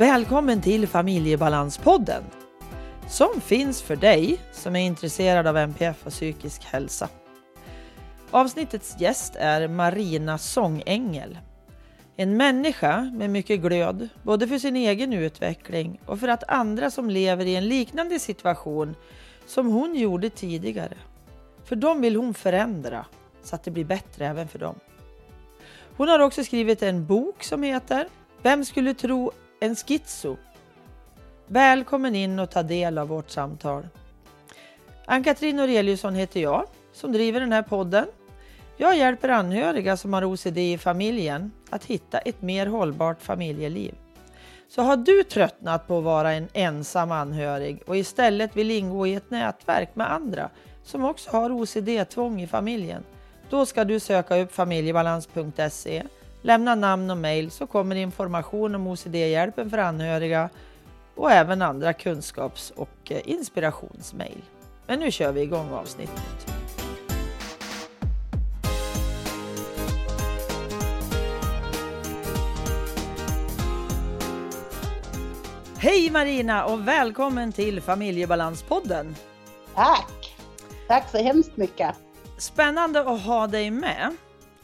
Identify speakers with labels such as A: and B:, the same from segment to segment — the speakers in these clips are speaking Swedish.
A: Välkommen till Familjebalanspodden som finns för dig som är intresserad av NPF och psykisk hälsa. Avsnittets gäst är Marina Sångängel. En människa med mycket glöd, både för sin egen utveckling och för att andra som lever i en liknande situation som hon gjorde tidigare. För dem vill hon förändra så att det blir bättre även för dem. Hon har också skrivit en bok som heter Vem skulle tro en schizo? Välkommen in och ta del av vårt samtal. Ann-Katrin Noreliusson heter jag som driver den här podden. Jag hjälper anhöriga som har OCD i familjen att hitta ett mer hållbart familjeliv. Så har du tröttnat på att vara en ensam anhörig och istället vill ingå i ett nätverk med andra som också har OCD-tvång i familjen, då ska du söka upp familjebalans.se, lämna namn och mejl så kommer information om OCD-hjälpen för anhöriga och även andra kunskaps och eh, inspirationsmejl. Men nu kör vi igång avsnittet. Hej Marina och välkommen till Familjebalanspodden.
B: Tack! Tack så hemskt mycket.
A: Spännande att ha dig med.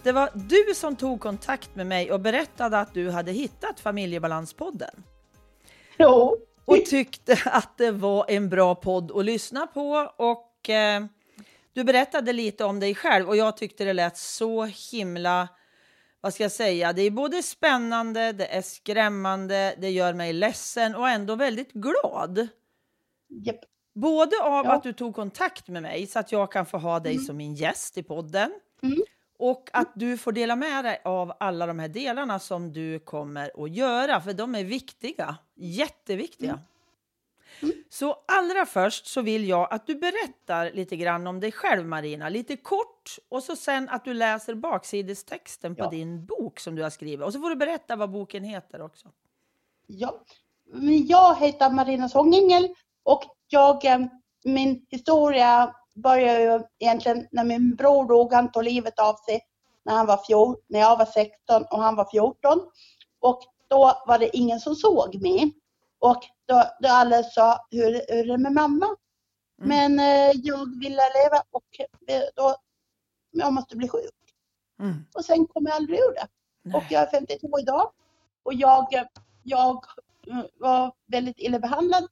A: Det var du som tog kontakt med mig och berättade att du hade hittat Familjebalanspodden.
B: Jo.
A: Och tyckte att det var en bra podd att lyssna på och eh, du berättade lite om dig själv och jag tyckte det lät så himla, vad ska jag säga, det är både spännande, det är skrämmande, det gör mig ledsen och ändå väldigt glad.
B: Yep.
A: Både av
B: Ja.
A: att du tog kontakt med mig så att jag kan få ha dig
B: Mm.
A: som min gäst i podden
B: Mm.
A: Och att du får dela med dig av alla de här delarna som du kommer att göra, för de är viktiga, jätteviktiga.
B: Mm.
A: Så allra först så vill jag att du berättar lite grann om dig själv Marina, lite kort och så sen att du läser baksidestexten på
B: Ja.
A: din bok som du har skrivit och så får du berätta vad boken heter också.
B: Ja. Jag heter Marina Sångängel och jag, eh, min historia börjar ju egentligen när min bror dog. Han tog livet av sig när, han var fjol, när jag var 16 och han var 14. Och då var det ingen som såg mig. Och då, då alla sa, hur, hur är det med mamma?
A: Mm.
B: Men eh, jag ville leva och eh, då, jag måste bli sjuk.
A: Mm.
B: Och sen kom jag aldrig ur det. Och
A: Nej.
B: jag är 52 idag. Och jag, jag eh, var väldigt illa behandlad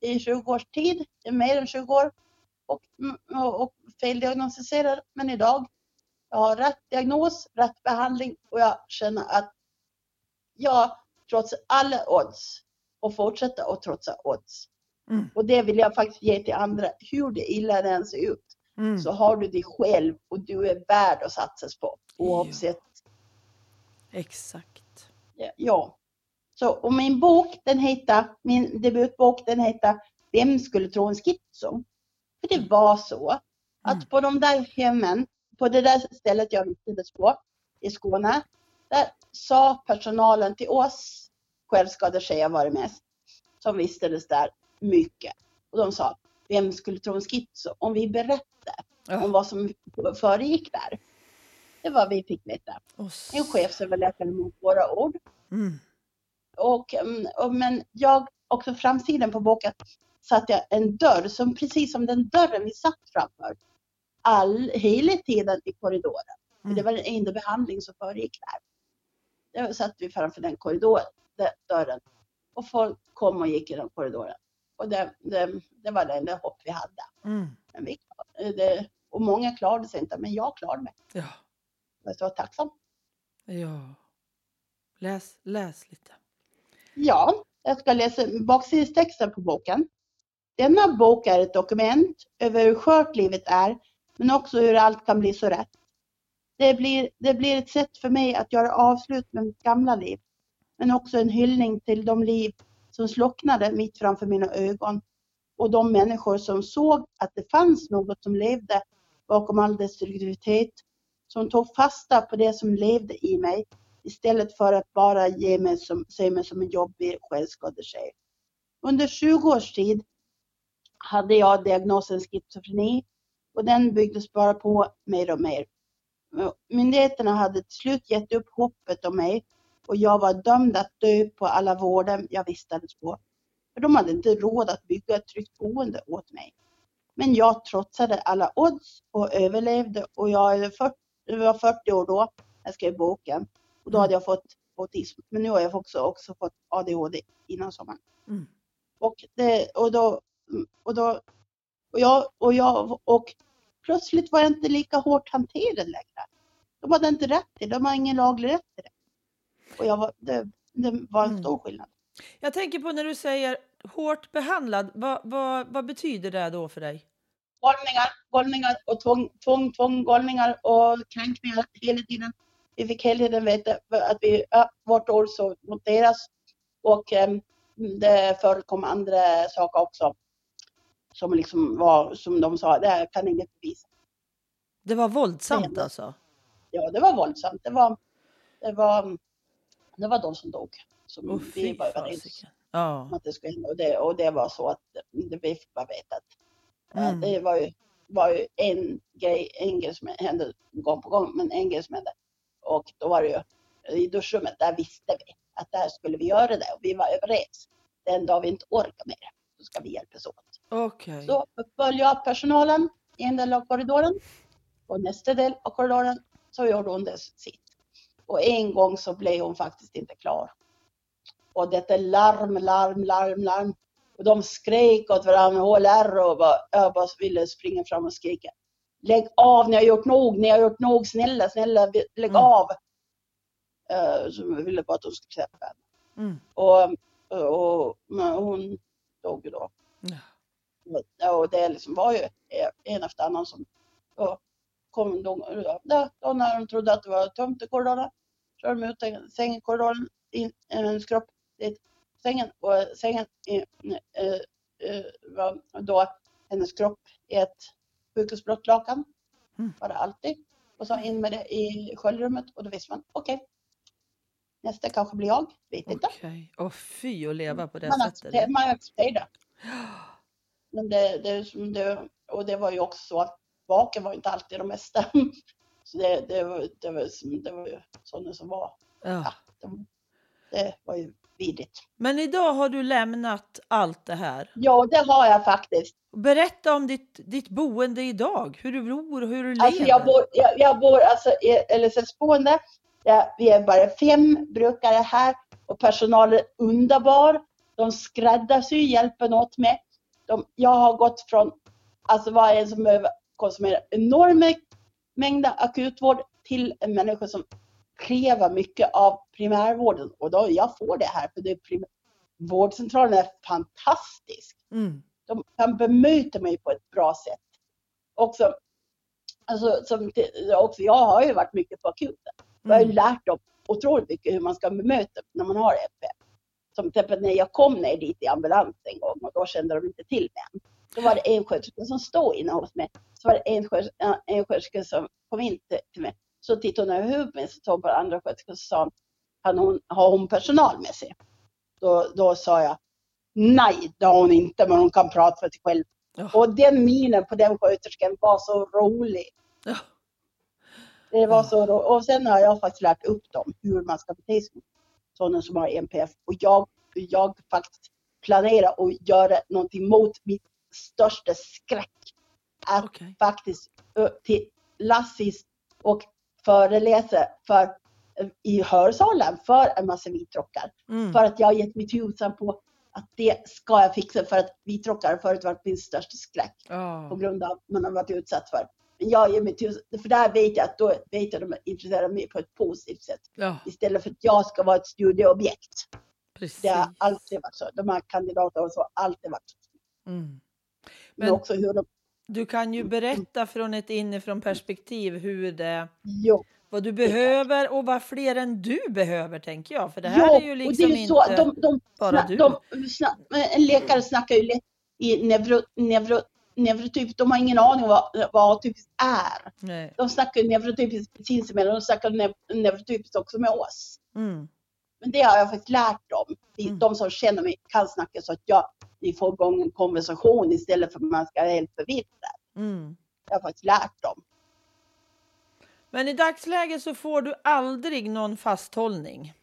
B: i 20 års tid, mer än 20 år. Och, mm, och, och feldiagnostiserad. Men idag, jag har rätt diagnos, rätt behandling och jag känner att jag trots alla odds och fortsätter att trotsa odds.
A: Mm.
B: Och det vill jag faktiskt ge till andra, hur det illa det än ser ut.
A: Mm.
B: Så har du dig själv och du är värd att satsas på oavsett
A: Exakt.
B: Ja. Så, och min bok, den heter, min debutbok, den heter Vem skulle tro en schizo? För det var så att
A: Mm.
B: på de där hemmen, på det där stället jag vistades på i Skåne, där sa personalen till oss självskadetjejer var det mest, som vistades där mycket. Och de sa, vem skulle tro en schizo? Om vi berättar
A: Ja.
B: om vad som föregick där. Det var vi fick veta.
A: Och
B: En chefsöverläkare mot våra ord.
A: Mm.
B: Och, mm, och, men jag, också framsidan på boken, satte jag en dörr som precis som den dörren vi satt framför. All, hela tiden i korridoren.
A: Mm.
B: det var den enda behandling som föregick där. Då satt vi framför den korridoren, den dörren. Och folk kom och gick i den korridoren. Och det, det, det var det enda hopp vi hade.
A: Mm.
B: Men vi, det, och många klarade sig inte, men jag klarade mig.
A: Ja.
B: Jag så tacksam.
A: Ja. Läs, läs lite.
B: Ja, jag ska läsa baksidestexten på boken. Denna bok är ett dokument över hur skört livet är, men också hur allt kan bli så rätt. Det blir, det blir ett sätt för mig att göra avslut med mitt gamla liv, men också en hyllning till de liv som slocknade mitt framför mina ögon och de människor som såg att det fanns något som levde bakom all destruktivitet, som tog fasta på det som levde i mig istället för att bara ge mig som, se mig som en jobbig självskadetjej. Under 20 års tid hade jag diagnosen schizofreni och den byggdes bara på mer och mer. Myndigheterna hade till slut gett upp hoppet om mig och jag var dömd att dö på alla vården jag vistades på. För de hade inte råd att bygga ett tryggt boende åt mig. Men jag trotsade alla odds och överlevde och jag är 40, jag var 40 år då jag skrev boken. Och då hade jag fått autism. Men nu har jag också, också fått ADHD innan sommaren.
A: Mm.
B: Och, det, och då, och då, och jag, och jag, och plötsligt var jag inte lika hårt hanterad längre. De hade inte rätt till de har ingen laglig rätt till det. Och jag var, det, det var en
A: Mm.
B: stor skillnad.
A: Jag tänker på när du säger hårt behandlad, vad, vad, vad betyder det då för dig?
B: Galningar, galningar och tvång, tvång, tvång, galningar och kränkningar hela tiden. Vi fick hela tiden veta att vi, ja, vårt år så mot deras. Och eh, det förekom andra saker också. Som liksom var, som de sa, det här kan inget bevisa.
A: Det var våldsamt
B: hände.
A: alltså?
B: Ja, det var våldsamt. Det var, det var, det var de som dog. Som
A: Åh,
B: vi var överens.
A: Ja.
B: om att det skulle hända. Och det, och det var så att det, vi fick bara veta att
A: Mm.
B: Det var ju, var ju en grej, en grej som hände gång på gång, men en grej som hände. Och då var det ju i duschrummet, där visste vi att där skulle vi göra det och vi var överens. Den dag vi inte orkar mer så ska vi hjälpas åt.
A: Okej.
B: Så följer jag personalen i en del av korridoren och nästa del av korridoren så gjorde hon det sitt. Och en gång så blev hon faktiskt inte klar. Och detta larm, larm, larm, larm. Och de skrek åt varandra, HLR och bara, jag bara ville springa fram och skrika. Lägg av, ni har gjort nog, ni har gjort nog, snälla, snälla, lägg
A: Mm.
B: av. Uh, så jag ville bara att de skulle släppa henne.
A: Mm.
B: Och, och, men hon dog ju då.
A: Ja.
B: Och det liksom var ju en efter annan som och kom de, då när de trodde att det var tomt i korridoren körde de ut en säng i korridoren, in, en skropp dit sängen och sängen i, eh, var då hennes kropp i ett sjukhusblått lakan.
A: Mm.
B: Det alltid. Och så in med det i sköljrummet och då visste man okej. nästa kanske blir jag, vet inte.
A: Okej. Åh fy att leva på det
B: Man
A: sättet.
B: man accepterar det. Men det, det, det, och det var ju också så att baken var inte alltid de mesta. Så det, det, var, det, var, det var ju sådana som var.
A: Ja.
B: De, det var ju vidrigt.
A: Men idag har du lämnat allt det här.
B: Ja, det har jag faktiskt.
A: Berätta om ditt, ditt boende idag, hur du bor och hur du
B: Alltså
A: lever.
B: jag bor, jag, jag bor alltså i LSS-boende. Ja, vi är bara fem brukare här och personalen är underbar. De skräddarsyr hjälpen åt mig. De, jag har gått från, alltså var en som behöver konsumera enorma mängder akutvård till en människa som kräver mycket av primärvården. Och då, jag får det här för det är prim- vårdcentralen är fantastisk
A: Mm.
B: de kan bemöta mig på ett bra sätt. Också, alltså, som, också, jag har ju varit mycket på akuten. Jag har ju
A: Mm.
B: lärt dem otroligt mycket hur man ska bemöta när man har FP. Som till exempel när jag kom ner dit i ambulans en gång och då kände de inte till mig än. Då var det en sköterska som stod inne hos mig. Så var det en sköterska, en sköterska som kom in till, mig. Så tittade hon över huvudet mig, så tog hon på andra sköterskan och sa "Har hon, har hon personal med sig? Då, då sa jag, nej det har hon inte men hon kan prata för sig själv.
A: Ja.
B: Och den minen på den sköterskan var så rolig.
A: Ja.
B: Det var så ro- Och sen har jag faktiskt lärt upp dem hur man ska bete sig mot sådana som har NPF. Och jag, jag faktiskt planerar att göra någonting mot mitt största skräck. Att
A: Okej.
B: faktiskt till Lassis och föreläsa för, i hörsalen för en massa vitrockar.
A: Mm.
B: För att jag har gett mitt huvud på att det ska jag fixa för att vitrockar har förut varit min största skräck på
A: Ja.
B: grund av att man har varit utsatt för. Men jag ger mitt huvud, för där vet jag att då vet jag att de är intresserade av mig på ett positivt sätt.
A: ja,
B: Istället för att jag ska vara ett studieobjekt.
A: precis.
B: Det har alltid varit så. De här kandidaterna har alltid varit så.
A: Mm.
B: Men,
A: Men-
B: också hur de,
A: Du kan ju berätta från ett inifrån perspektiv hur det,
B: jo,
A: vad du behöver och vad fler än du behöver tänker jag. För det här
B: jo,
A: är ju liksom
B: är ju
A: inte...
B: så, de, de,
A: bara du.
B: de, en läkare snackar ju lätt i neuro, neuro, neurotyp. De har ingen aning vad, vad atypiskt är.
A: Nej.
B: De snackar neurotypiskt sinsemellan, de snackar neu- neurotypiskt också med oss.
A: Mm.
B: Men det har jag faktiskt lärt dem. De,
A: Mm.
B: de som känner mig kan snacka så att jag, vi får igång en konversation istället för att man ska vara helt förvirrad.
A: Mm.
B: Jag har faktiskt lärt dem.
A: Men i dagsläget så får du aldrig någon fasthållning.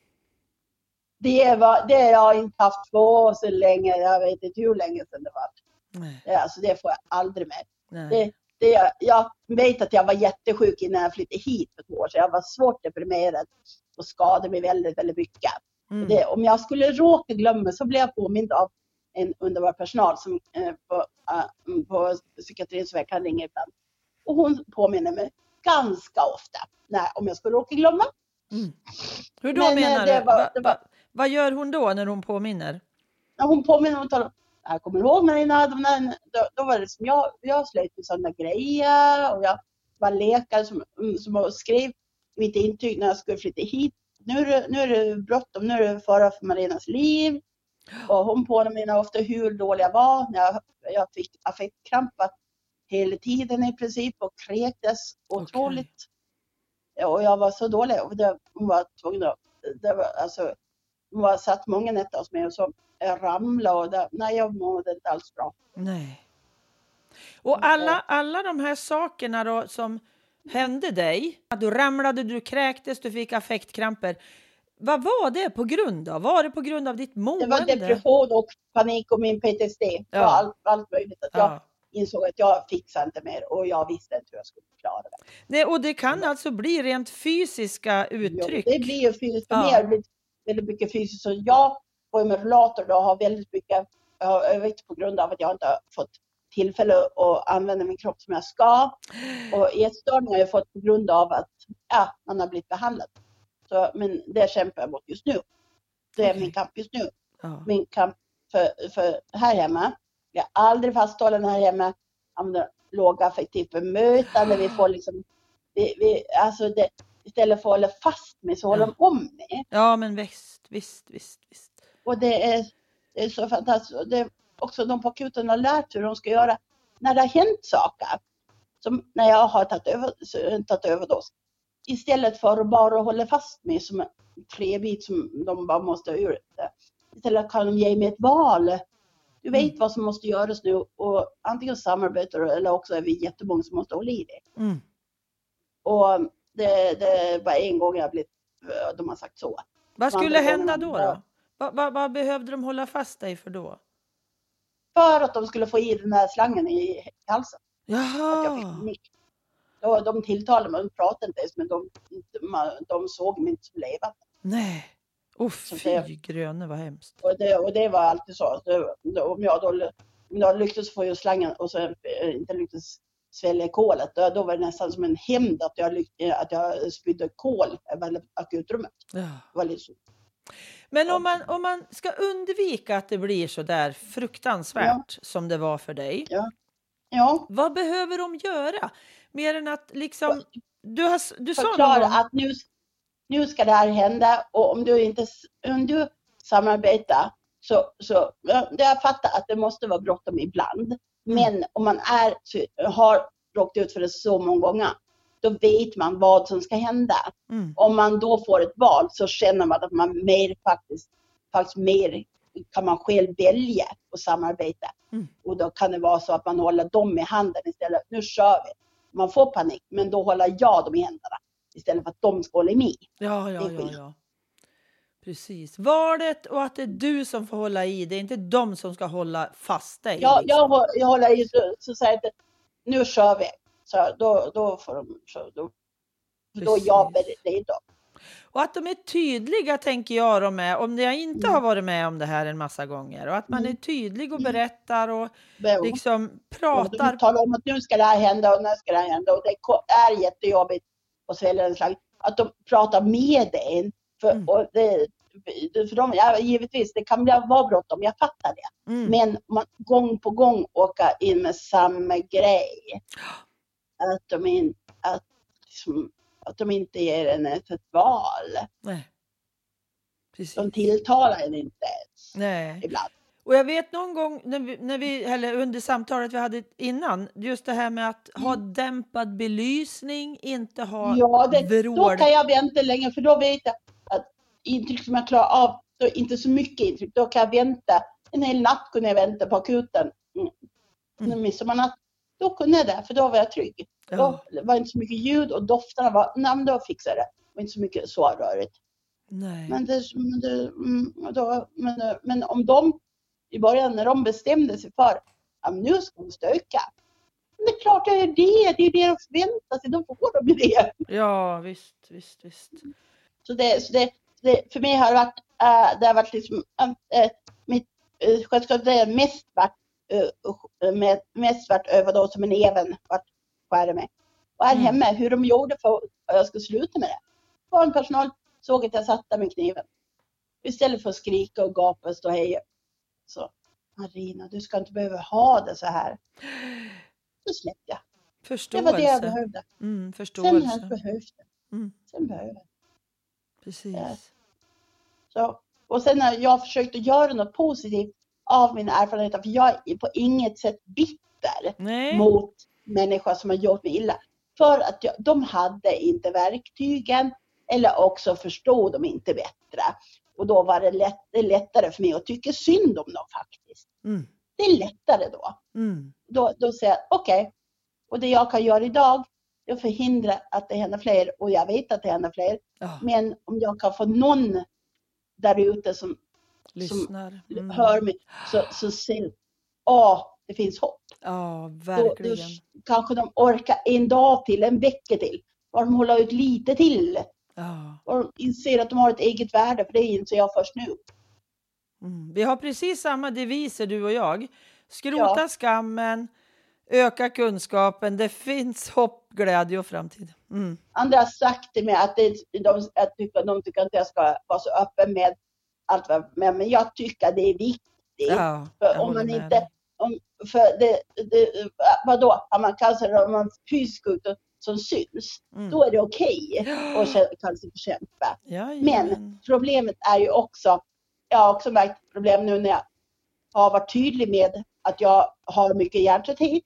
B: Det, var, det har jag inte haft på så länge, jag vet inte hur länge sedan det var.
A: Nej.
B: Det, alltså det får jag aldrig mer. Det, det, jag vet att jag var jättesjuk innan jag flyttade hit för två år sedan. Jag var svårt deprimerad och skadade mig väldigt, väldigt mycket.
A: Mm.
B: Det, om jag skulle råka glömma så blev jag påmind av en underbar personal som, eh, på, uh, på psykiatrin som jag kan ringa ibland. Och hon påminner mig ganska ofta när, om jag skulle råka glömma.
A: Mm. Hur då
B: Men, eh,
A: menar du?
B: var-
A: Va, va, vad gör hon då när hon påminner?
B: När hon påminner och talar jag kommer ihåg de där, då, då var det som jag, jag slet med sådana grejer och jag var läkare som, mm, som skrev mitt intyg när jag skulle flytta hit. Nu är det, nu är det bråttom, nu är det fara för Marinas liv. Och hon påminner ofta hur dålig jag var när jag, jag fick affektkrampa hela tiden i princip och kräktes otroligt. Ja, Och jag var så dålig och det, hon var tvungen att, det var, alltså, var satt många nätter hos mig och så jag ramlade och det, nej jag mådde inte alls bra.
A: Nej. Och alla, alla de här sakerna då som hände dig, att du ramlade, du kräktes, du fick affektkramper. Vad var det på grund av? Var det på grund av ditt
B: Det
A: mående?
B: var depression och panik och min PTSD. Det
A: Ja.
B: allt, allt möjligt. Att jag
A: Ja.
B: insåg att jag fixar inte mer och jag visste inte hur jag skulle klara det.
A: Nej, och det kan alltså bli rent fysiska uttryck.
B: Jo, det blir ju fysiskt
A: Ja.
B: det väldigt mycket fysiskt. Så jag går med rullator och har väldigt mycket jag vet på grund av att jag inte har fått tillfälle att använda min kropp som jag ska. Och ätstörningar har jag fått på grund av att ja, man har blivit behandlad. Så, men det kämpar jag mot just nu. Det är
A: Okej.
B: min kamp just nu.
A: Ja.
B: Min kamp för, för här hemma. Jag är aldrig fasthållen här hemma. Använder lågaffektivt bemötande. Vi får liksom, vi, vi, alltså det, istället för att hålla fast mig så håller de om mig.
A: ja, men visst, visst, visst, visst.
B: Och det är, det är så fantastiskt. Det är också de på akuten har lärt hur de ska göra när det har hänt saker. Som när jag har tagit, över, tagit överdos. Istället för att bara hålla fast mig som en träbit som de bara måste ha ur. Istället kan de ge mig ett val. Du vet vad som måste göras nu och antingen samarbetar du eller också är vi jättemånga som måste hålla i det.
A: Mm.
B: Och det, det var en gång jag blivit, de har sagt så.
A: Vad skulle hända då? då? Vad vad- vad behövde de hålla fast dig för då?
B: För att de skulle få i den här slangen i halsen. att jag fick
A: Jaha.
B: Då, de tilltalade mig, de pratade inte ens men de, de, de såg mig inte som levande.
A: nej. Oh,
B: Så
A: fy
B: det-
A: gröne, vad hemskt.
B: Och det, och det var alltid så. Det, om jag då om jag lyckades få ur slangen och så eh, inte lyckades svälja kolet, då, då var det nästan som en hämnd att jag, eh, att jag spydde kol över akutrummet.
A: Ja.
B: Det var lite så.
A: Men om man, om man ska undvika att det blir så där fruktansvärt som det var för dig,
B: Ja,
A: vad behöver de göra? Mer än att liksom... Du, har, du sa någon
B: förklara
A: gång...
B: att nu, nu ska det här hända och om du inte om du samarbetar så, så ja, jag fattar att det måste vara bråttom ibland. Men om man är, har råkat ut för det så många gånger, då vet man vad som ska hända.
A: Mm.
B: Om man då får ett val så känner man att man mer faktiskt, faktiskt mer kan man själv välja att samarbeta.
A: Mm.
B: Och då kan det vara så att man håller dem i handen istället. Nu kör vi. Man får panik, men då håller jag dem i händerna istället för att de ska hålla med.
A: Ja, ja, ja,
B: skillnad.
A: ja. Precis. Valet och att det är du som får hålla i, det är inte de som ska hålla fast dig.
B: Jag,
A: liksom.
B: jag, jag håller i så, så säger jag nu kör vi. Så då, då får de, så då, då är jag
A: Precis.
B: redo.
A: Och att de är tydliga tänker jag de är, om jag inte
B: Mm.
A: har varit med om det här en massa gånger. Och att man är
B: Mm.
A: tydlig och
B: Mm.
A: berättar och
B: Men-
A: liksom
B: Och
A: pratar.
B: talar om att nu ska det här hända och nu ska det här hända och det är jättejobbigt att svälja en slang. Att de pratar med en. För,
A: Mm.
B: och det, för de, ja, givetvis, det kan vara bråttom, jag fattar det.
A: Mm.
B: Men man gång på gång åka in med samma grej. Att de, in, att, liksom, att de inte ger en ett, ett val.
A: Nej. Precis.
B: De tilltalar en inte ens
A: Nej.
B: ibland.
A: Och jag vet någon gång när vi, när vi, eller under samtalet vi hade innan, just det här med att ha dämpad belysning, inte ha
B: Mm. Ja, det, då kan jag vänta länge för då vet jag intryck som jag klarar av, då inte så mycket intryck, då kan jag vänta. En hel natt kunde jag vänta på akuten. Mm.
A: Mm.
B: Midsommarnatt. Då kunde jag det, för då var jag trygg.
A: Ja,
B: Då var det inte så mycket ljud och dofterna var, nej men då fixade jag det. Det var inte så mycket så rörigt.
A: Nej.
B: Men, det, men, det, mm, då, men, men om de i början när de bestämde sig för att nu ska de stöka. Men det är klart det är det, det är det de förväntar sig, då får de ju det.
A: Ja, visst, visst, visst.
B: Så det, så det, det för mig har det varit, äh, det har varit liksom, mitt äh, självklart det är mest varit, med, mest varit över då som en även vart skära mig. Och här
A: Mm.
B: hemma, hur de gjorde för att jag skulle sluta med det. Barnpersonal såg att jag satt där med kniven. Istället för att skrika och gapa och stå hej. Så, Marina, du ska inte behöva ha det så här. Så släppte jag. Det
A: Förståelse.
B: var det jag behövde.
A: Mm,
B: Sen
A: förståelse.
B: har jag behövt det.
A: Mm,
B: Sen behöver jag.
A: Precis.
B: Ja. Så, och sen har jag försökt att göra något positivt av mina erfarenheter. För jag är på inget sätt bitter
A: Nej.
B: mot människor som har gjort mig illa. För att jag, de hade inte verktygen eller också förstod de inte bättre. Och då var det, lätt, det lättare för mig att tycka synd om dem faktiskt.
A: Mm,
B: Det är lättare då.
A: mm,
B: Då, då säger jag okej. Och det jag kan göra idag är att förhindra att det händer fler. Och jag vet att det händer fler.
A: ja,
B: Men om jag kan få någon där ute som
A: lyssnar. Mm.
B: hör mig så, så ser åh, det finns hopp.
A: Ja,
B: Då, då
A: verkligen.
B: kanske de orkar en dag till, en vecka till. Bara de håller ut lite till.
A: Ja.
B: Och de inser att de har ett eget värde, för det inser jag först nu.
A: Mm. Vi har precis samma deviser du och jag. Skrota
B: Ja.
A: skammen, öka kunskapen. Det finns hopp, glädje och framtid. Mm.
B: Andra har sagt till mig att det, de, att tycker, de tycker att jag ska vara så öppen med allt vad men, jag tycker att det är viktigt.
A: Ja,
B: För
A: jag
B: om man inte, om, för det, det, vadå, har man cancer och man fysiskt ut och- som syns,
A: Mm.
B: då är det okej att kä- cancerbekämpa.
A: Jajamän.
B: Men problemet är ju också, jag har också märkt problem nu när jag har varit tydlig med att jag har mycket hjärntrötthet.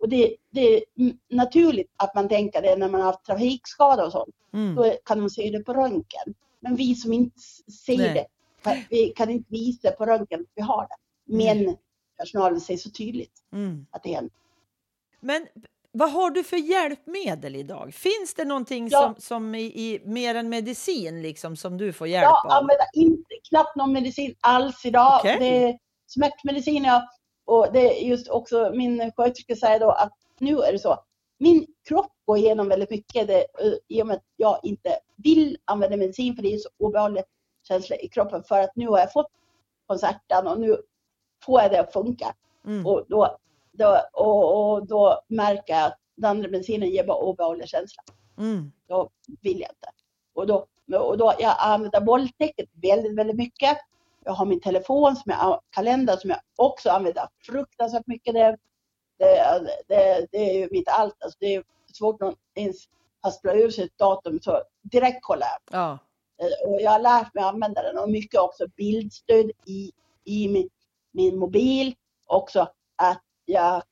B: Och det, det är mm, naturligt att man tänker det när man har haft trafikskada och sånt.
A: Mm.
B: Då kan man se det på röntgen. Men vi som inte ser
A: Nej.
B: det, vi kan inte visa på röntgen att vi har det. Men personalen ser så tydligt
A: Mm.
B: att det händer.
A: Men vad har du för hjälpmedel idag? Finns det någonting
B: Ja.
A: som, som i, i mer än medicin liksom, som du får hjälp
B: Jag
A: av?
B: använder inte knappt någon medicin alls idag.
A: Okej.
B: Det är smärtmedicin ja. Och det är just också min sköterska säger då att nu är det så. Min kropp går igenom väldigt mycket det, eh, i och med att jag inte vill använda medicin för det är så obehaglig känsla i kroppen. För att nu har jag fått konserten och nu får jag det att funka.
A: Mm.
B: Och då, då, och, och då märker jag att den andra medicinen ger bara obehaglig känsla
A: Mm.
B: då vill jag inte. Och då, och då jag använder bolltäcket väldigt, väldigt mycket. Jag har min telefon, som jag, kalender som jag också använder fruktansvärt mycket. Det, det, det, det är ju mitt allt. Alltså det är svårt att ens haspla ur sig ett datum så direkt kollar jag.
A: Ja.
B: Eh, Och jag har lärt mig att använda den och mycket också bildstöd i, i min, min mobil. Också att jag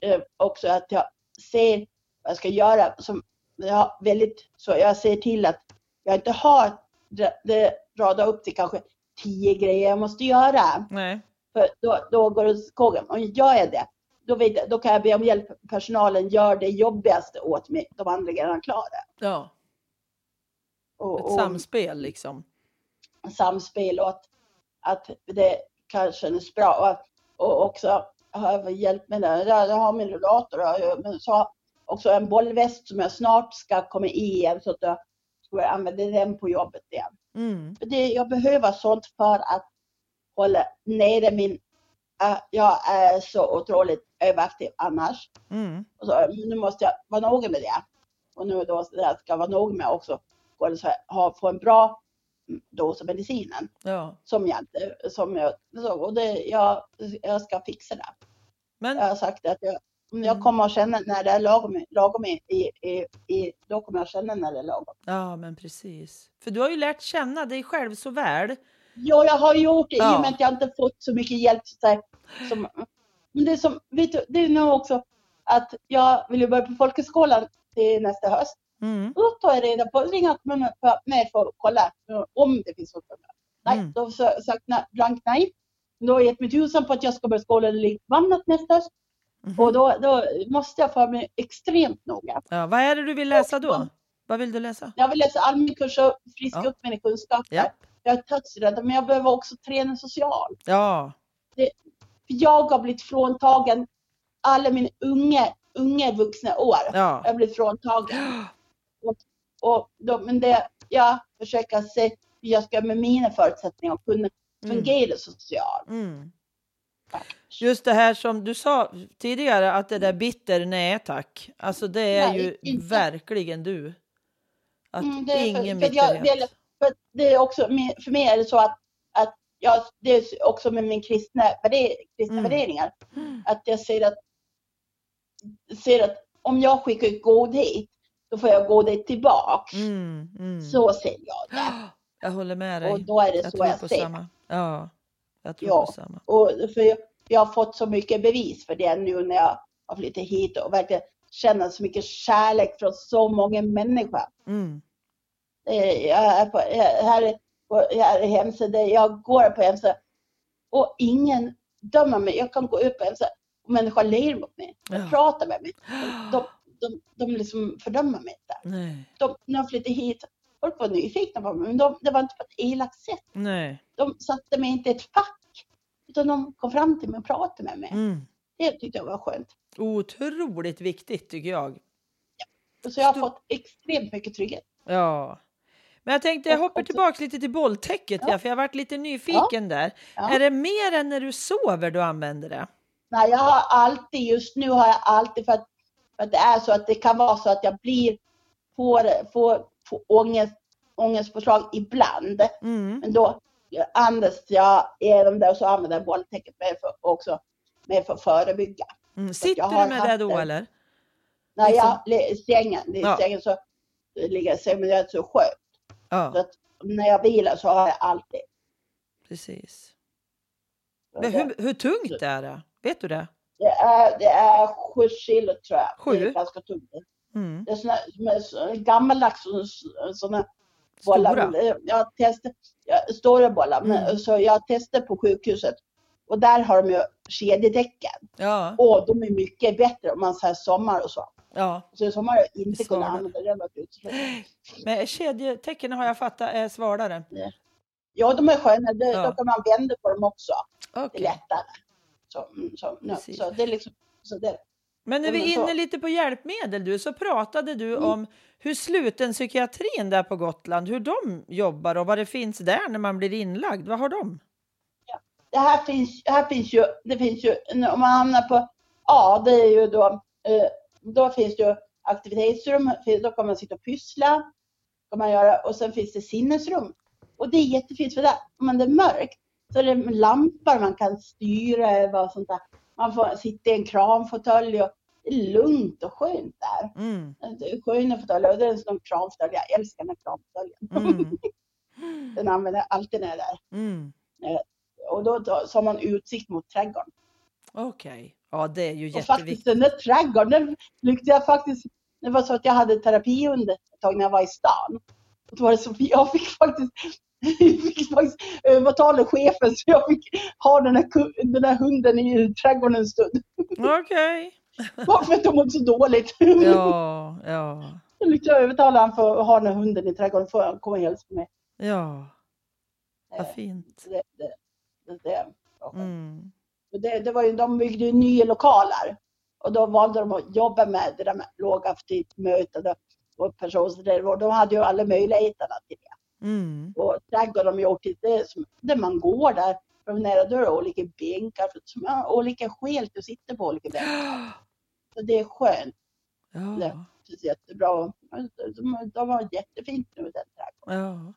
B: eh, också att jag ser vad jag ska göra. Som jag väldigt, så jag ser till att jag inte har det, det radat upp till kanske tio grejer jag måste göra.
A: Nej.
B: För då, då går det åt skogen. Gör jag det, då, vet då kan jag be om hjälp. Personalen gör det jobbigaste åt mig. De andra grejerna klarar det.
A: Ja.
B: Och-
A: Ett samspel liksom.
B: samspel och att, att det kan kännas bra. Och, och också har jag hjälpt med det. Jag har min rullator och men så också en bollväst som jag snart ska komma i igen så att jag ska använda den på jobbet igen.
A: Mm.
B: Det, jag behöver sånt för att hålla nere min... äh, jag är så otroligt överaktiv annars.
A: Mm.
B: Och så, nu måste jag vara noga med det. Och nu då jag ska vara noga med också och ha, få en bra dos av medicinen
A: Ja.
B: som jag inte, som jag, och det, jag, jag ska fixa det.
A: Men
B: Jag har sagt att jag, om jag
A: Mm.
B: kommer att känna när det är lagom, lagom i, i, i, i, då kommer jag att känna när det är lagom.
A: Ja, men precis. För du har ju lärt känna dig själv så väl.
B: Ja, jag har gjort det i
A: Ja.
B: och med att jag inte fått så mycket hjälp. Så här, som, men det är som, vet du, det är nog också att jag vill börja på folkhögskolan till nästa höst.
A: Mm.
B: Då tar jag reda på, ringer med, med för att kolla om det finns mig. Nej,
A: Mm.
B: då har jag sagt blankt nej. Då har jag gett mig tusan på att jag ska börja skolan likt annat nästa höst.
A: Mhm.
B: Och då, då måste jag för mig extremt noga.
A: Ja, vad är det du vill läsa då? Vad vill du läsa?
B: Jag vill läsa allmän kurs och friska
A: Ja.
B: upp mina kunskaper.
A: Ja.
B: Jag är dödsrädd, men jag behöver också träna socialt.
A: Ja.
B: För jag har blivit fråntagen alla mina unga, unga vuxna år.
A: Ja.
B: Jag har blivit fråntagen. Och då, men det, jag försöker se hur jag ska med mina förutsättningar kunna
A: Mm.
B: fungera socialt.
A: Mm. Just det här som du sa tidigare, att det där bitter, nej tack. Alltså det är
B: Nej,
A: ju
B: inte.
A: verkligen du. Att
B: Mm, det är för-
A: ingen
B: för jag-
A: bitterhet.
B: är- För det är också, för mig är det så att, att jag, det är också med min kristna, värde, kristna
A: Mm.
B: värderingar, att jag ser att, ser att om jag skickar ut godhet, då får jag godhet tillbaks.
A: Mm, mm.
B: Så ser jag det.
A: Jag håller med dig.
B: Och då är det
A: jag
B: så jag ser.
A: samma. Ja, jag tror
B: Ja.
A: samma.
B: Och för jag, jag har fått så mycket bevis för det nu när jag har flyttat hit och verkligen känner så mycket kärlek från så många människor.
A: Mm.
B: Eh, Jag är på, här, är- på, här är hemsidan, jag går på hemsidan och ingen dömer mig. Jag kan gå upp på hemsidan och människor ler mot mig,
A: Ja.
B: pratar med mig. De, de, de liksom fördömer mig inte. De, när jag flyttade hit, folk var nyfikna på mig, men de, det var inte på ett elakt sätt.
A: nej.
B: De satte mig inte i ett fack, utan de kom fram till mig och pratade med mig.
A: Mm.
B: Det tyckte jag var skönt.
A: Otroligt viktigt tycker jag.
B: Så jag har
A: Stor-
B: fått extremt mycket trygghet.
A: Ja. Men jag tänkte, jag hoppar tillbaka lite till bolltäcket, ja.
B: Ja.
A: för jag varit lite nyfiken där.
B: Ja.
A: Är det mer än när du sover du använder det?
B: Nej, jag har alltid, just nu har jag alltid för att, för att det är så att det kan vara så att jag blir, får, får, får ångest, ångestpåslag ibland.
A: Mm.
B: Men då andas jag igenom det och så använder jag bolltäcket med för, också med för att förebygga.
A: Mm. Sitter du med det då
B: det.
A: eller? Liksom-
B: jag i sängen, i
A: Ja.
B: sängen så ligger jag i men jag är så skönt. Så
A: Ja,
B: att när jag vilar så har jag alltid.
A: precis.
B: Så
A: Men
B: det-
A: hur, hur tungt är det? Vet du det?
B: Det är, det är sju kilo tror jag. Det
A: Sju?
B: är ganska tungt.
A: Mm.
B: Det är såna, med gammaldags sådana bollar.
A: Stora?
B: Men, eh, Jag testade, jag, stora bollar. Men,
A: Mm.
B: så jag testade på sjukhuset. Och där har de ju kedjedäcken.
A: Ja,
B: Och de är mycket bättre om man säger sommar och så.
A: ja.
B: Så i sommar har jag inte kunnat använda det.
A: Men kedjetecken har jag fattat är svalare.
B: Ja, de är sköna. Det,
A: Ja.
B: Då kan man vända på dem också. Det är lättare. Så, mm, så, så det är liksom, så det,
A: Men när
B: Ja,
A: vi är inne lite på hjälpmedel du, så pratade du
B: Mm.
A: om hur sluten psykiatrin där på Gotland, hur de jobbar och vad det finns där när man blir inlagd. Vad har de?
B: det här finns, här finns ju, det finns ju, om man hamnar på A, det är ju då, eh, då finns det ju aktivitetsrum, då kan man sitta och pyssla, kan man göra, och sen finns det sinnesrum. Och det är jättefint för där, om det är mörkt, så är det lampor man kan styra över och sånt där. Man får sitta i en kramfåtölj och det är lugnt och skönt där.
A: Mm.
B: Sköna fåtöljer och det är en sån kramfåtölj, jag älskar den här kramfåtöljen.
A: Mm.
B: Den använder jag alltid när jag är där.
A: Mm.
B: Och då, då så har man utsikt mot trädgården.
A: Okej, ja det är ju
B: Och faktiskt
A: jätteviktigt.
B: den där trädgården, den lyckades jag faktiskt, det var så att jag hade terapihund ett tag när jag var i stan. Och då var det så, jag fick faktiskt, jag fick faktiskt övertala chefen så jag fick ha den här, den här hunden i trädgården en stund.
A: Okej.
B: Bara för att de mådde så dåligt.
A: Ja, ja,
B: Då lyckades jag övertala honom för att ha den här hunden i trädgården för att komma och hälsa på mig.
A: ja. Vad
B: Eh,
A: fint.
B: Det, det, det.
A: Mm.
B: Det, det var ju, de byggde ju nya lokaler. Och då valde de att jobba med det där med lågaktivitetsmöten och- och personer. Och de hade ju alla möjligheterna till det.
A: Mm.
B: Och trädgården har de gjort det som, där man går där. Då är det olika bänkar, för- som har olika skäl till att sitta på olika bänkar. Så det är skönt.
A: Ja,
B: Det är jättebra. De, de var jättefint nu den trädgården.
A: ja.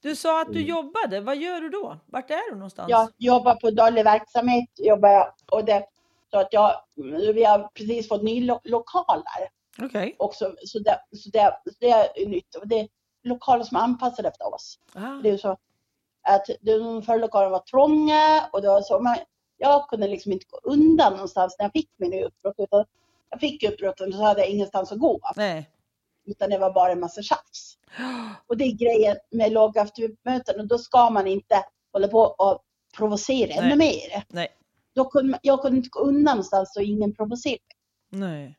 A: Du sa att du
B: Mm.
A: jobbade. Vad gör du då? Vart är du någonstans?
B: Jag jobbar på daglig verksamhet. Jobbar jag, och det, så att jag, vi har precis fått nya lo, lokaler.
A: Okej.
B: också. Så det, så det, det är nytt. Och det lokaler som är anpassade efter oss.
A: Ah.
B: Det är ju så att de förra lokalerna var trånga och det var så. Men jag kunde liksom inte gå undan någonstans när jag fick min uppbrott. Utan jag fick uppbrottet och så hade jag ingenstans att gå.
A: Nej.
B: Utan det var bara en massa tjafs. Och det är grejen med lågaktivitetsmöten. Och då ska man inte hålla på och provocera ännu mer.
A: Nej.
B: Då kunde, jag kunde inte gå undan någonstans så ingen provocerade.
A: Nej.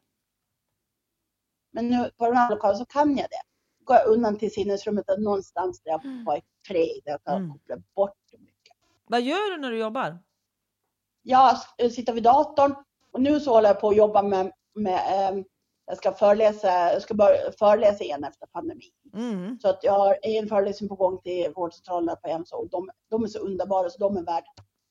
B: Men nu på den här lokalen så kan jag det. Går jag undan till sinnesrummet och någonstans där jag
A: Mm.
B: får ett fred, där jag kan
A: Mm.
B: koppla bort mycket.
A: Vad gör du när du jobbar?
B: Jag s- sitter vid datorn och nu så håller jag på att jobba med, med ehm, jag ska föreläsa, jag ska börja föreläsa igen efter pandemin.
A: Mm.
B: Så att jag har en föreläsning på gång till vårdcentralen på Hemsö och de, de är så underbara så de är värda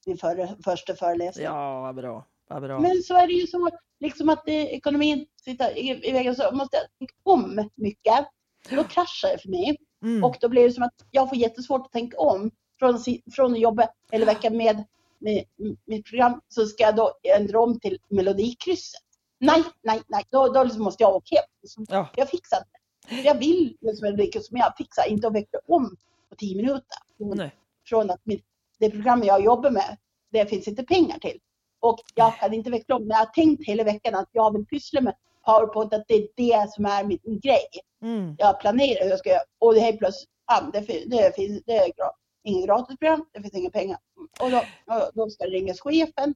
B: min före, första föreläsning.
A: Ja, vad bra. Vad bra.
B: Men så är det ju så liksom att det, ekonomin sitter i, i vägen så måste jag tänka om mycket. Då kraschar det för mig
A: Mm.
B: och då blir det som att jag får jättesvårt att tänka om. Från, från att jobba hela veckan med, med mitt program så ska jag då ändra om till melodikrysset. Nej, nej, nej, då, då liksom måste jag åka hem. Så
A: Ja.
B: Jag fixar inte. Jag vill liksom melodikrysset men jag fixar inte att veckla om på tio minuter. Från,
A: Nej.
B: från att mitt, det program jag jobbar med, det finns inte pengar till. Och jag kan inte veckla om. Men jag har tänkt hela veckan att jag vill pyssla med PowerPoint, att det är det som är min grej.
A: Mm.
B: Jag planerar hur jag ska göra. Och helt plötsligt, ja, det, fin- det finns det är gra- inget gratisprogram, det finns inga pengar. Och då, och då ska det ringas chefen.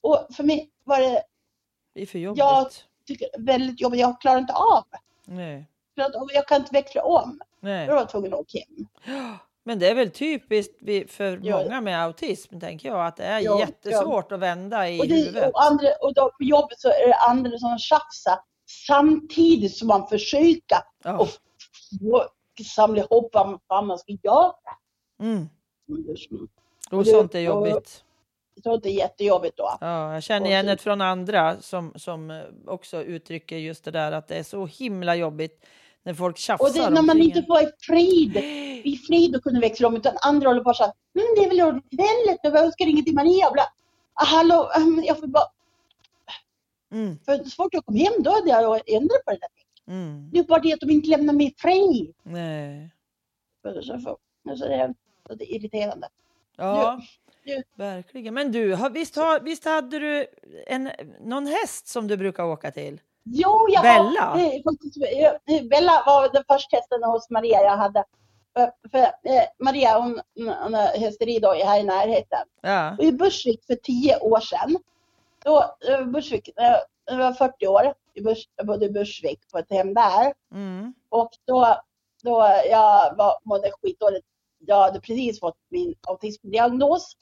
B: Och för mig var det
A: Det är för jobbigt.
B: Jag- tycker, väldigt jobbigt. Jag klarar inte av.
A: Nej.
B: För att- och Jag kan inte veckla om.
A: Nej.
B: Då var jag tvungen att åka hem.
A: Men det är väl typiskt för
B: Ja.
A: många med autism, tänker jag, att det är
B: Ja,
A: jättesvårt att vända i
B: Och, det,
A: huvudet.
B: och, andra, och då på jobbet så är det andra som tjafsar samtidigt som man försöker
A: Ja.
B: och samla ihop vad man ska göra.
A: Mm. Och sånt är jobbigt.
B: Det är jättejobbigt då.
A: Ja, jag känner igen det från andra som, som eh, också uttrycker just det där att det är så himla jobbigt när folk tjafsar
B: Och det, när man inte får i frid, i frid och kunna växla om utan andra håller på så här, mm, det är väl ordentligt, jag önskar inget till Maria, bla. Ah, hallå, mm, jag får bara,
A: Mm,
B: för så fort jag kom hem då hade jag ändrat på det där.
A: mm,
B: Det är bara det att de inte lämnar mig fri.
A: nej.
B: Så, så, det, är, det är irriterande.
A: Ja,
B: du-
A: verkligen. Men du, visst, visst hade du en, någon häst som du brukar åka till?
B: Jo, jag
A: Bella?
B: Har, är faktiskt, jag- Bella var den första hästen hos Maria jag hade. För, eh, Maria hon, hon har hästeri då här i närheten.
A: Ja.
B: Och i Bursvik för tio år sedan, då, eh, Bursvik, eh, jag var 40 år, jag bodde i Bursvik på ett hem där.
A: Mm.
B: Och då, då jag var, mådde skitdåligt. Jag hade precis fått min autismdiagnos.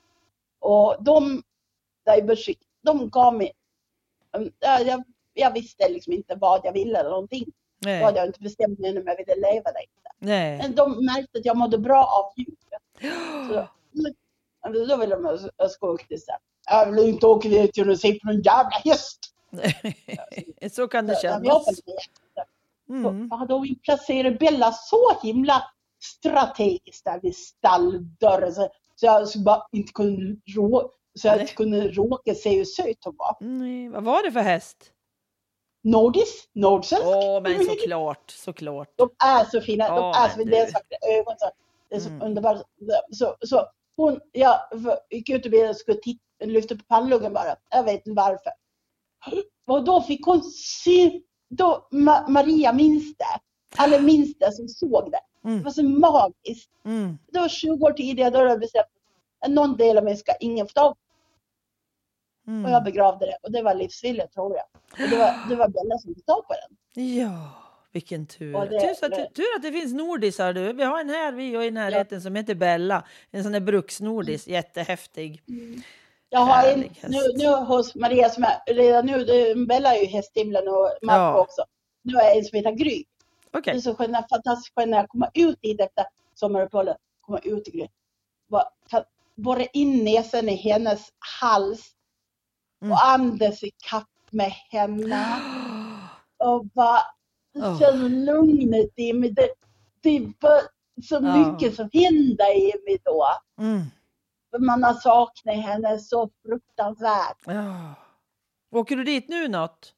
B: Och de där i Bursvik, de gav mig, jag, jag, visste liksom inte vad jag ville eller någonting. Då hade
A: Nej.
B: jag inte bestämt mig om jag ville leva där.
A: Nej.
B: Men de märkte att jag mådde bra av djur. Så, då ville de att jag skulle åka till så Jag vill inte åka dit och se på någon jävla häst.
A: så kan det
B: Så,
A: kännas. Mm.
B: Så hade vi placerat Bella så himla strategiskt där vid stalldörren så, så jag skulle bara inte kunde rå, så jag
A: Nej.
B: inte kunde råka se hur söt hon var.
A: Nej. Vad var det för häst?
B: Nordis, nordsvensk.
A: Åh, men såklart, såklart.
B: De är så fina, de är så fina, deras vackra ögon. Så, det är så
A: Mm.
B: underbart. Så, så hon, jag gick ut och och skulle titta, lyfta på pannluggen bara. Jag vet inte varför. Och då fick hon se, då Ma- Maria minns det. Alla minns det som såg det. Det
A: Mm.
B: var så magiskt.
A: Mm.
B: Det var 20 år tidigare, då hade jag bestämt att någon del av mig ska ingen få tag på. Och jag
A: Mm.
B: begravde det. Och det var livsvilligt tror jag. Och det var, det var Bella som tag på den.
A: Ja, vilken tur.
B: Det-
A: tur, att,
B: det-
A: tur att det finns nordisar du. Vi har en här vi och i närheten som heter Bella. En sån där bruksnordis, jättehäftig.
B: Jag har en, nu, nu hos Maria som är, redan nu, det, Bella är ju hästhimlen och Marco
A: Ja.
B: också. Nu är jag en som heter Gry. Det
A: Okej.
B: är så skönt, fantastiskt skönt när jag kommer ut dit efter sommaruppehållet. Kommer ut i Gry. Borra in näsan i hennes hals
A: Mm.
B: och andas i kapp med henne. och bara
A: Åh.
B: känna lugnet mig. Det, det är bara så mycket som händer i mig då.
A: Mm.
B: För man har saknat henne så fruktansvärt.
A: Ja. Åker du dit nu något?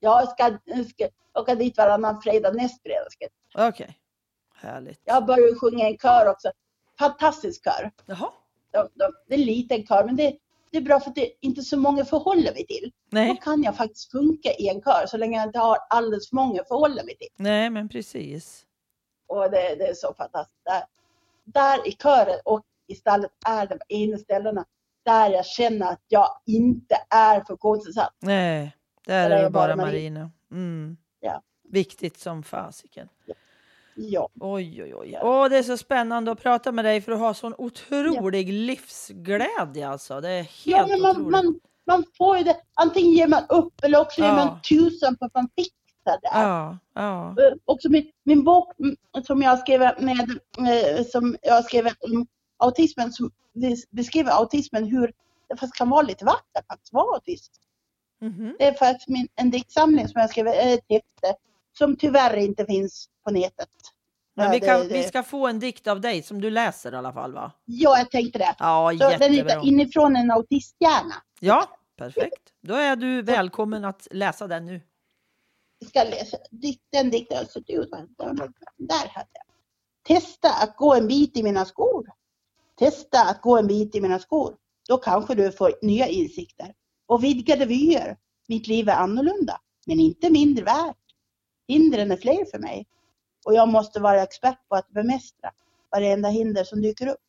B: Jag ska, jag ska åka dit varannan fredag, näst fredag. Ska.
A: Okej. Härligt.
B: Jag börjar sjunga i en kör också. Fantastisk kör.
A: Jaha.
B: De, de, det är en liten kör men det, det är bra för att det är inte så många förhåller mig till. Då
A: Nej.
B: kan jag faktiskt funka i en kör så länge jag inte har alldeles för många förhåller mig till.
A: Nej, men precis.
B: Och det, det är så fantastiskt. Där, där i kören och i stallet är de ena ställena där jag känner att jag inte är funktionsnedsatt.
A: Nej, där
B: Där
A: är det bara
B: bara.
A: Marina. Mm.
B: Ja.
A: Viktigt som fasiken.
B: Ja.
A: Oj, oj, oj. Åh, det är så spännande att prata med dig för du har sån otrolig livsglädje alltså. Det är helt
B: ja, men man,
A: otroligt.
B: man, man får ju det. Antingen ger man upp eller också ger
A: Ja.
B: man tusen på att man fixar det.
A: Ja, ja.
B: Eh, Också min, min bok mm, som jag skrev med, eh, som jag skrev om autismen, som bes- beskriver autismen hur det faktiskt kan vara lite vackert att vara autist.
A: Mhm.
B: Det är faktiskt min, en diktsamling som jag skrev, eh, ett häfte, som tyvärr inte finns på nätet.
A: Men vi, kan,
B: det-
A: vi ska få en dikt av dig som du läser i alla fall va?
B: Ja, jag tänkte det.
A: Ja,
B: Så den heter Inifrån en autisthjärna.
A: Ja, perfekt. Då är du välkommen att läsa den nu.
B: Jag ska läsa. Den dikten ut. Där hade jag. Testa att gå en bit i mina skor. Testa att gå en bit i mina skor. Då kanske du får nya insikter och vidgade vyer. Mitt liv är annorlunda, men inte mindre värt. Hindren är fler för mig och jag måste vara expert på att bemästra varenda hinder som dyker upp.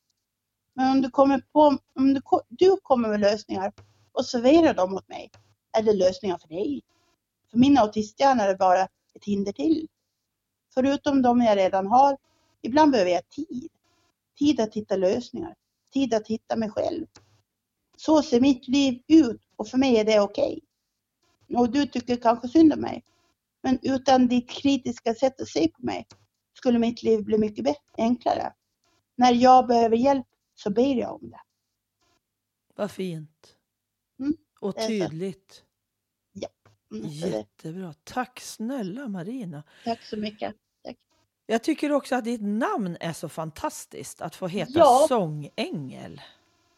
B: Men om du kommer på, om du, du kommer med lösningar och serverar dem åt mig, är det lösningar för dig. För min autisthjärna är det bara ett hinder till. Förutom de jag redan har, ibland behöver jag tid. Tid att hitta lösningar. Tid att hitta mig själv. Så ser mitt liv ut och för mig är det okej. Och du tycker kanske synd om mig. Men utan ditt kritiska sätt att se på mig skulle mitt liv bli mycket bättre, enklare. När jag behöver hjälp så ber jag om det.
A: Vad fint.
B: Mm,
A: Och tydligt.
B: Mm, så det-
A: Jättebra. Tack snälla Marina.
B: Tack så mycket.
A: Jag tycker också att ditt namn är så fantastiskt. Att få heta
B: Ja.
A: sångängel.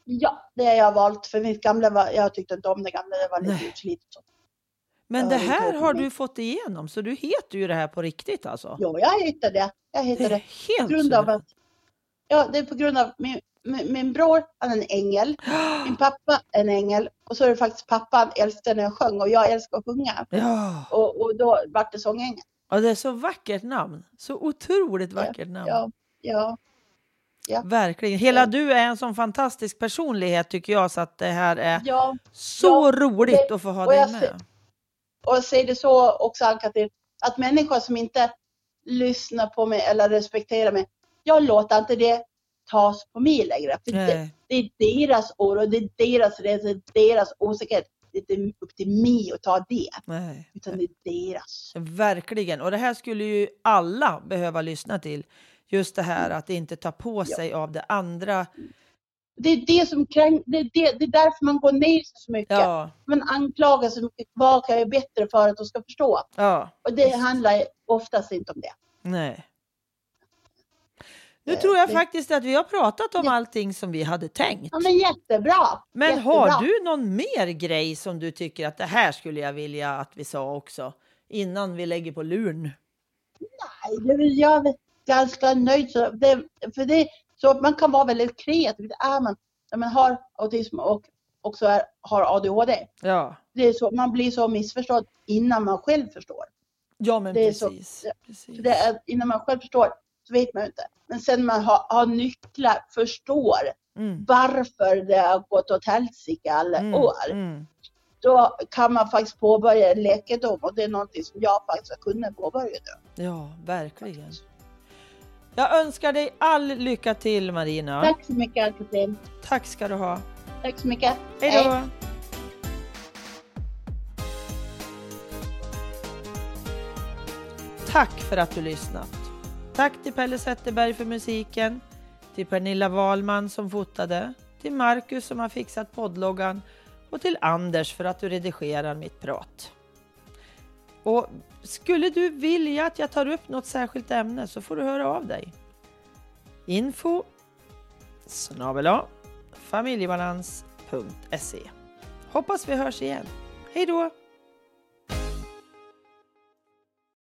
B: Ja, det har jag valt för mitt gamla var, jag tyckte inte om det gamla, det var lite utslitet.
A: Men
B: Ja,
A: det
B: det är
A: här har du fått igenom, så du heter ju det här på riktigt alltså.
B: Jo, jag hittade det. Jag
A: det
B: hittade
A: är
B: det. På
A: helt
B: grund av att, ja, det är på grund av min, min, min bror, han är en ängel. Min pappa är en ängel. Och så är det faktiskt pappan älskade när jag sjöng och jag älskar att sjunga.
A: Ja.
B: Och, och då vart det sångängel.
A: ja, det är så vackert namn. Så otroligt vackert namn.
B: Ja, ja.
A: Verkligen. Hela du är en sån fantastisk personlighet tycker jag så att det här är
B: ja.
A: så
B: Ja,
A: roligt
B: det-
A: att få ha dig med.
B: Och jag säger det så också Ann-Katrin, att människor som inte lyssnar på mig eller respekterar mig, jag låter inte det tas på mig längre. För det, det är deras oro, det är deras rädsla, det är deras osäkerhet. Det är inte upp till mig att ta det,
A: Nej.
B: utan det är deras.
A: Verkligen. Och det här skulle ju alla behöva lyssna till. Just det här att inte ta på
B: Ja.
A: sig av det andra.
B: Det är det som kränk, det, är det, det är därför man går ner sig så mycket.
A: Ja,
B: Man anklagar så mycket, vad kan jag göra bättre för att de ska förstå?
A: ja,
B: Och det handlar oftast inte om det.
A: nej. Nu
B: Eh,
A: tror jag faktiskt att vi har pratat om allting som vi hade tänkt.
B: Ja, men jättebra!
A: Men
B: jättebra.
A: har du någon mer grej som du tycker att det här skulle jag vilja att vi sa också innan vi lägger på luren?
B: Nej, det är väl jag är ganska nöjd. Så det, för det, så man kan vara väldigt kreativ. Det är man när man har autism och också är, har ADHD.
A: Ja,
B: Det är så, man blir så missförstådd innan man själv förstår.
A: ja men
B: Det är så-
A: precis. precis.
B: Det är, innan man själv förstår så vet man inte. Men sen man har, har nycklar, förstår
A: Mm,
B: varför det har gått åt helsike alla
A: mm,
B: år.
A: mm.
B: Då kan man faktiskt påbörja en läkedom och det är någonting som jag faktiskt har kunnat påbörja nu.
A: Ja, verkligen. Jag önskar dig all lycka till Marina.
B: Tack så mycket Ann-Katrin.
A: Tack ska du ha.
B: Tack så mycket.
A: Hej då! Tack för att du lyssnat. Tack till Pelle Zetterberg för musiken, till Pernilla Wahlman som fotade, till Marcus som har fixat poddloggan och till Anders för att du redigerar mitt prat. Och skulle du vilja att jag tar upp något särskilt ämne så får du höra av dig. Info snabel familjebalans.se. Hoppas vi hörs igen. Hej då!